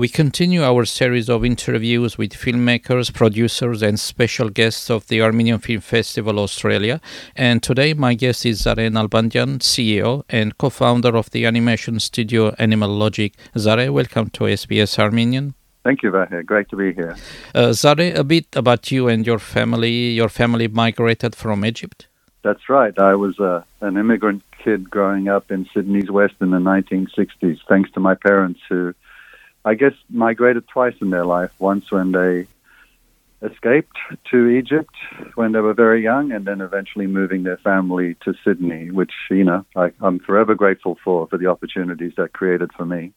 We continue our series of interviews with filmmakers, producers, and special guests of the Armenian Film Festival Australia. And today, my guest is Zareh Nalbandian, CEO and co founder of the animation studio Animal Logic. Zareh, welcome to SBS Armenian. Thank you, Vahe. Great to be here. Uh, Zareh, a bit about you and your family. Your family migrated from Egypt? That's right. I was uh, an immigrant kid growing up in Sydney's West in the 1960s, thanks to my parents who I guess, migrated twice in their life. Once when they escaped to Egypt when they were very young, and then eventually moving their family to Sydney, which, you know, I, am forever grateful for, for the opportunities that created for me.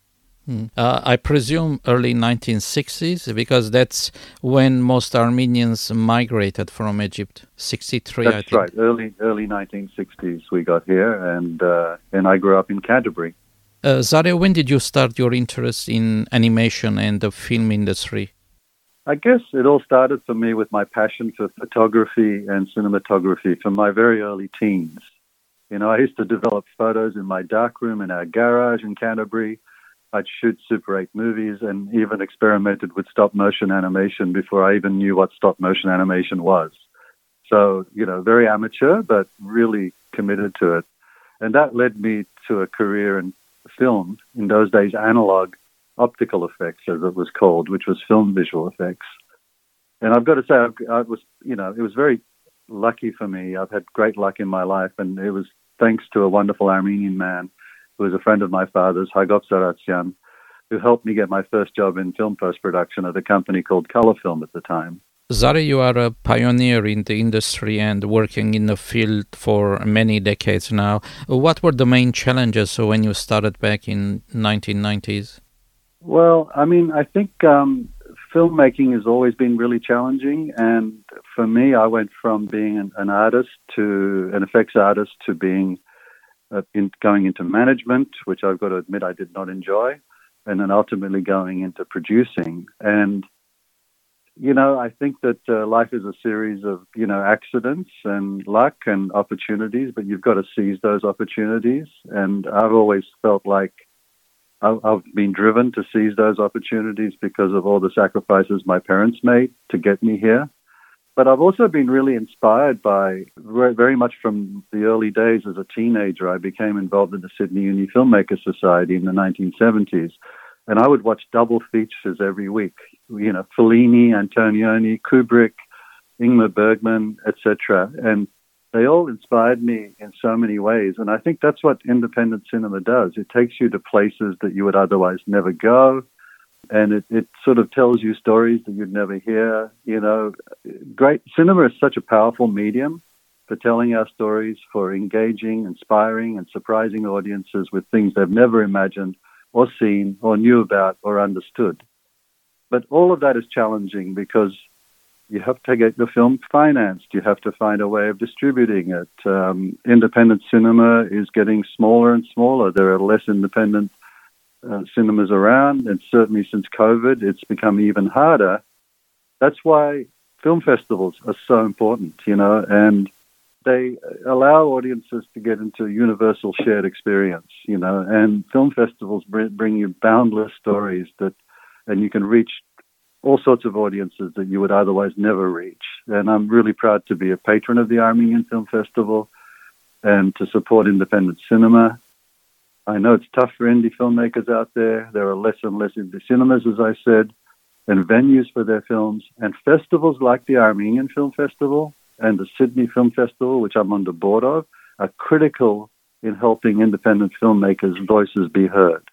Hmm. Uh, I presume early 1960s because that's when most Armenians migrated from Egypt. 63, that's right. Early early 1960s we got here, and uh, and I grew up in Canterbury. Uh, Zareh, when did you start your interest in animation and the film industry? I guess it all started for me with my passion for photography and cinematography from my very early teens. You know, I used to develop photos in my darkroom in our garage in Canterbury. I'd shoot Super 8 movies and even experimented with stop motion animation before I even knew what stop motion animation was. So, you know, very amateur, but really committed to it. And that led me to a career in film, in those days analog optical effects, as it was called, which was film visual effects. And I've got to say, I, was, you know, it was very lucky for me. I've had great luck in my life, and it was thanks to a wonderful Armenian man who was a friend of my father's, Hagop Saratsian, who helped me get my first job in film post production at a company called Color Film at the time. Zareh, you are a pioneer in the industry and working in the field for many decades now. What were the main challenges when you started back in 1990s? Well, I mean, I think um, filmmaking has always been really challenging, and for me, I went from being an, an artist to an effects artist to being uh, in, going into management, which I've got to admit I did not enjoy, and then ultimately going into producing and you know, I think that uh, life is a series of, you know, accidents and luck and opportunities, but you've got to seize those opportunities. And I've always felt like I've been driven to seize those opportunities because of all the sacrifices my parents made to get me here. But I've also been really inspired by very much from the early days as a teenager. I became involved in the Sydney Uni Filmmaker Society in the 1970s and I would watch double features every week. You know, Fellini, Antonioni, Kubrick, Ingmar Bergman, etc. And they all inspired me in so many ways. And I think that's what independent cinema does. It takes you to places that you would otherwise never go. And it, it sort of tells you stories that you'd never hear. You know, great cinema is such a powerful medium for telling our stories, for engaging, inspiring, and surprising audiences with things they've never imagined or seen or knew about or understood. But all of that is challenging because you have to get the film financed. You have to find a way of distributing it. Um, independent cinema is getting smaller and smaller. There are less independent uh, cinemas around, and certainly since COVID, it's become even harder. That's why film festivals are so important, you know, and they allow audiences to get into a universal shared experience, you know, and film festivals bring you boundless stories that, and you can reach all sorts of audiences that you would otherwise never reach. And I'm really proud to be a patron of the Armenian Film Festival and to support independent cinema. I know it's tough for indie filmmakers out there. There are less and less indie cinemas, as I said, and venues for their films. And festivals like the Armenian Film Festival and the Sydney Film Festival, which I'm on the board of, are critical in helping independent filmmakers' voices be heard.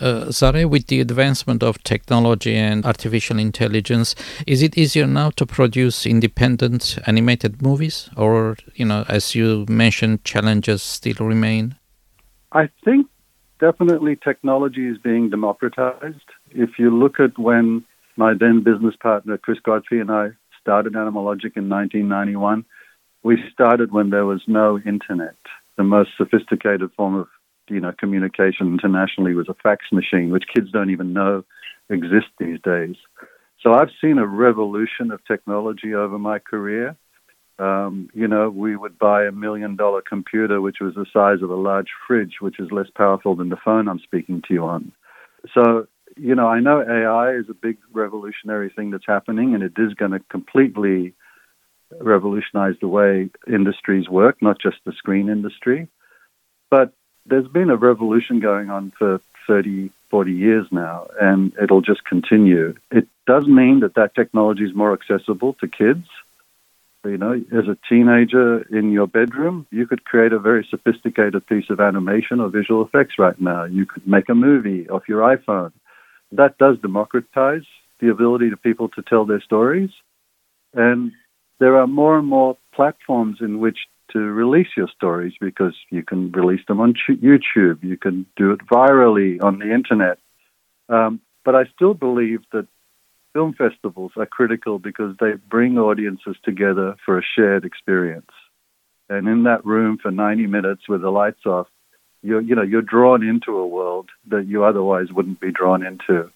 Uh, Zareh, with the advancement of technology and artificial intelligence, is it easier now to produce independent animated movies, or you know, as you mentioned, challenges still remain? I think definitely technology is being democratized. If you look at when my then business partner Chris Godfrey and I started Animal Logic in 1991, we started when there was no internet. The most sophisticated form of you know communication internationally was a fax machine, which kids don't even know exists these days. So I've seen a revolution of technology over my career. Um, you know, we would buy a million dollar computer, which was the size of a large fridge, which is less powerful than the phone I'm speaking to you on. So you know, I know AI is a big revolutionary thing that's happening, and it is going to completely revolutionize the way industries work, not just the screen industry. But there's been a revolution going on for 30, 40 years now, and it'll just continue. It does mean that that technology is more accessible to kids. You know, as a teenager in your bedroom, you could create a very sophisticated piece of animation or visual effects right now. You could make a movie off your iPhone. That does democratize the ability to people to tell their stories. And there are more and more platforms in which to release your stories because you can release them on YouTube, you can do it virally on the internet. Um, but I still believe that film festivals are critical because they bring audiences together for a shared experience. And in that room for 90 minutes with the lights off, you're, you know, you're drawn into a world that you otherwise wouldn't be drawn into.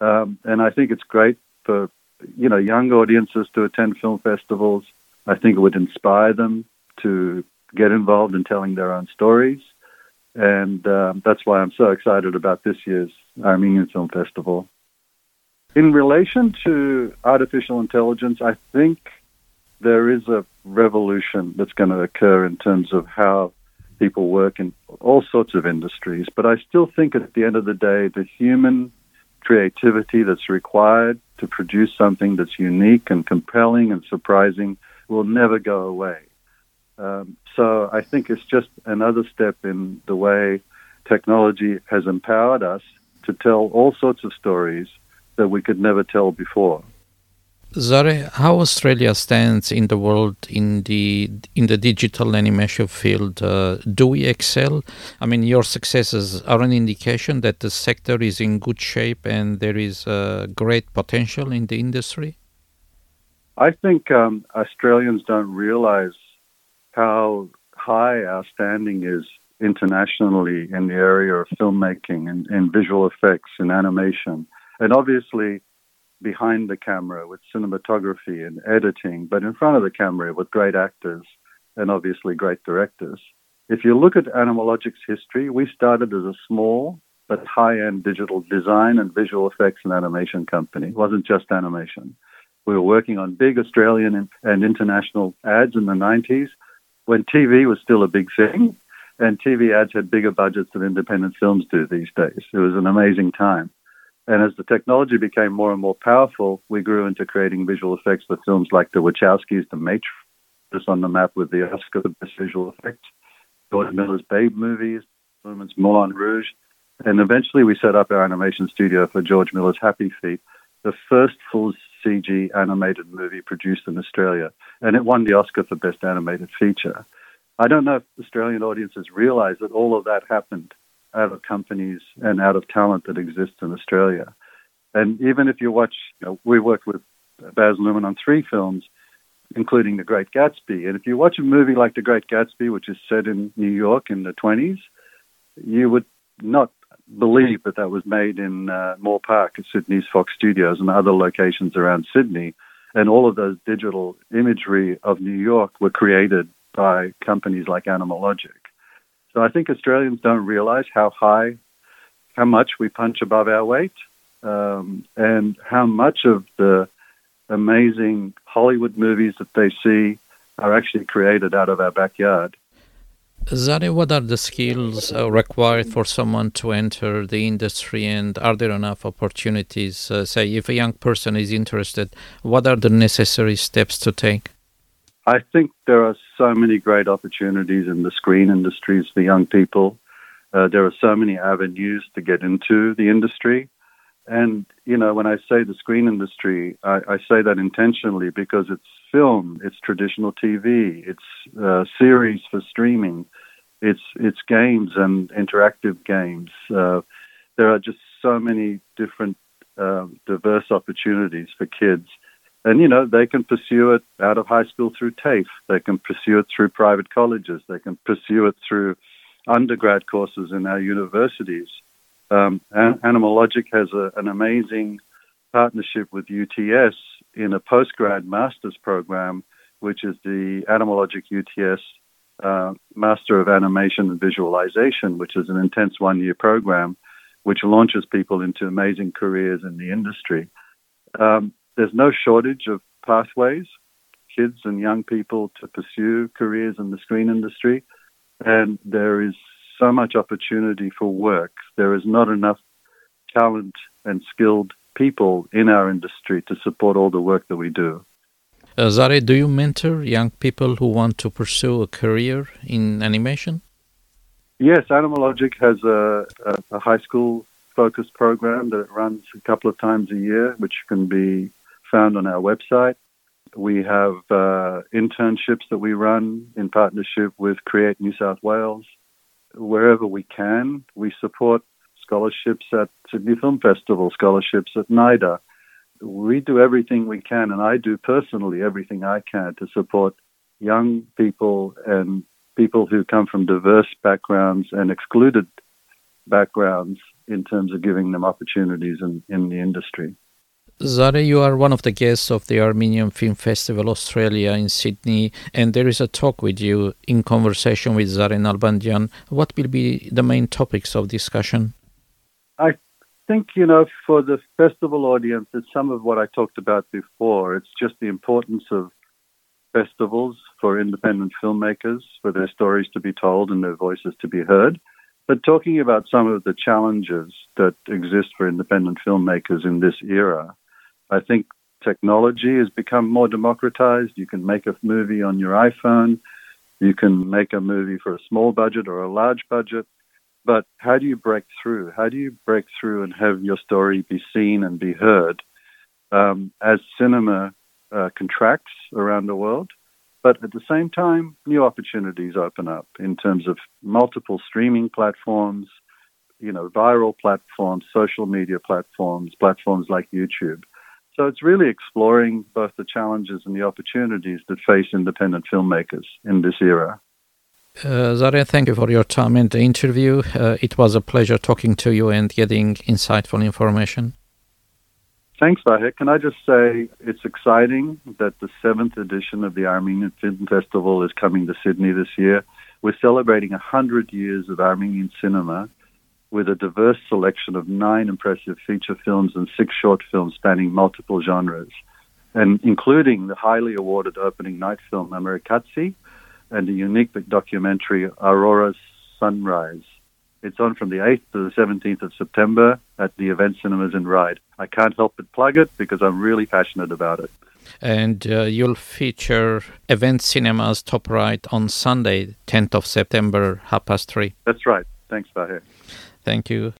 Um, and I think it's great for, you know, young audiences to attend film festivals. I think it would inspire them to get involved in telling their own stories. And um, that's why I'm so excited about this year's Armenian Film Festival. In relation to artificial intelligence, I think there is a revolution that's going to occur in terms of how people work in all sorts of industries. But I still think at the end of the day, the human creativity that's required to produce something that's unique and compelling and surprising will never go away. Um, so I think it's just another step in the way technology has empowered us to tell all sorts of stories that we could never tell before. Zareh, how Australia stands in the world in the in the digital animation field? Uh, do we excel? I mean, your successes are an indication that the sector is in good shape and there is uh, great potential in the industry. I think um, Australians don't realize how high our standing is internationally in the area of filmmaking and, and visual effects and animation. And obviously, behind the camera with cinematography and editing, but in front of the camera with great actors and obviously great directors. If you look at Animal Logic's history, we started as a small but high end digital design and visual effects and animation company. It wasn't just animation. We were working on big Australian and international ads in the 90s when TV was still a big thing and TV ads had bigger budgets than independent films do these days. It was an amazing time. And as the technology became more and more powerful, we grew into creating visual effects for films like The Wachowskis, The Matrix, on the map with the Oscar for Best Visual Effects, George Miller's Babe movies, Luhrmann's Moulin Rouge. And eventually we set up our animation studio for George Miller's Happy Feet, the first full CG animated movie produced in Australia. And it won the Oscar for Best Animated Feature. I don't know if Australian audiences realize that all of that happened out of companies and out of talent that exists in Australia. And even if you watch, you know, we worked with Baz Luhrmann on three films, including The Great Gatsby. And if you watch a movie like The Great Gatsby, which is set in New York in the 20s, you would not believe that that was made in uh, Moore Park at Sydney's Fox Studios and other locations around Sydney. And all of those digital imagery of New York were created by companies like Animal Logic. So I think Australians don't realize how high, how much we punch above our weight, um, and how much of the amazing Hollywood movies that they see are actually created out of our backyard. Zareh, what are the skills uh, required for someone to enter the industry, and are there enough opportunities? Uh, say, if a young person is interested, what are the necessary steps to take? I think there are so many great opportunities in the screen industries for young people. Uh, there are so many avenues to get into the industry. And, you know, when I say the screen industry, I, I say that intentionally because it's film, it's traditional TV, it's uh, series for streaming, it's, it's games and interactive games. Uh, there are just so many different uh, diverse opportunities for kids and, you know, they can pursue it out of high school through TAFE. They can pursue it through private colleges. They can pursue it through undergrad courses in our universities. Um, Animal Logic has a, an amazing partnership with UTS in a postgrad master's program, which is the Animal Logic UTS uh, Master of Animation and Visualization, which is an intense one year program which launches people into amazing careers in the industry. Um, there's no shortage of pathways, kids and young people to pursue careers in the screen industry, and there is so much opportunity for work. There is not enough talent and skilled people in our industry to support all the work that we do. Uh, Zareh, do you mentor young people who want to pursue a career in animation? Yes, Animal Logic has a, a, a high school focused program that runs a couple of times a year, which can be found on our website. We have uh, internships that we run in partnership with Create New South Wales. Wherever we can, we support scholarships at Sydney Film Festival, scholarships at NIDA. We do everything we can, and I do personally everything I can to support young people and people who come from diverse backgrounds and excluded backgrounds in terms of giving them opportunities in, in the industry. Zareh, you are one of the guests of the Armenian Film Festival Australia in Sydney, and there is a talk with you in conversation with Zareh Nalbandian. What will be the main topics of discussion? Think, you know, for the festival audience, it's some of what I talked about before. It's just the importance of festivals for independent filmmakers, for their stories to be told and their voices to be heard. But talking about some of the challenges that exist for independent filmmakers in this era, I think technology has become more democratized. You can make a movie on your iPhone. You can make a movie for a small budget or a large budget. But how do you break through? How do you break through and have your story be seen and be heard um, as cinema uh, contracts around the world? But at the same time, new opportunities open up in terms of multiple streaming platforms, you know, viral platforms, social media platforms, platforms like YouTube. So it's really exploring both the challenges and the opportunities that face independent filmmakers in this era. Uh, Zareh, thank you for your time and the interview. Uh, it was a pleasure talking to you and getting insightful information. Thanks, Vahe. Can I just say it's exciting that the seventh edition of the Armenian Film Festival is coming to Sydney this year. We're celebrating 100 years of Armenian cinema with a diverse selection of nine impressive feature films and six short films spanning multiple genres, and including the highly awarded opening night film Amerikatsi and a unique documentary Aurora's Sunrise. It's on from the 8th to the 17th of September at the Event Cinemas in Ryde. I can't help but plug it because I'm really passionate about it. And uh, you'll feature Event Cinemas Top Ryde on Sunday, 10th of September, half past three. That's right. Thanks, Vahe. Thank you.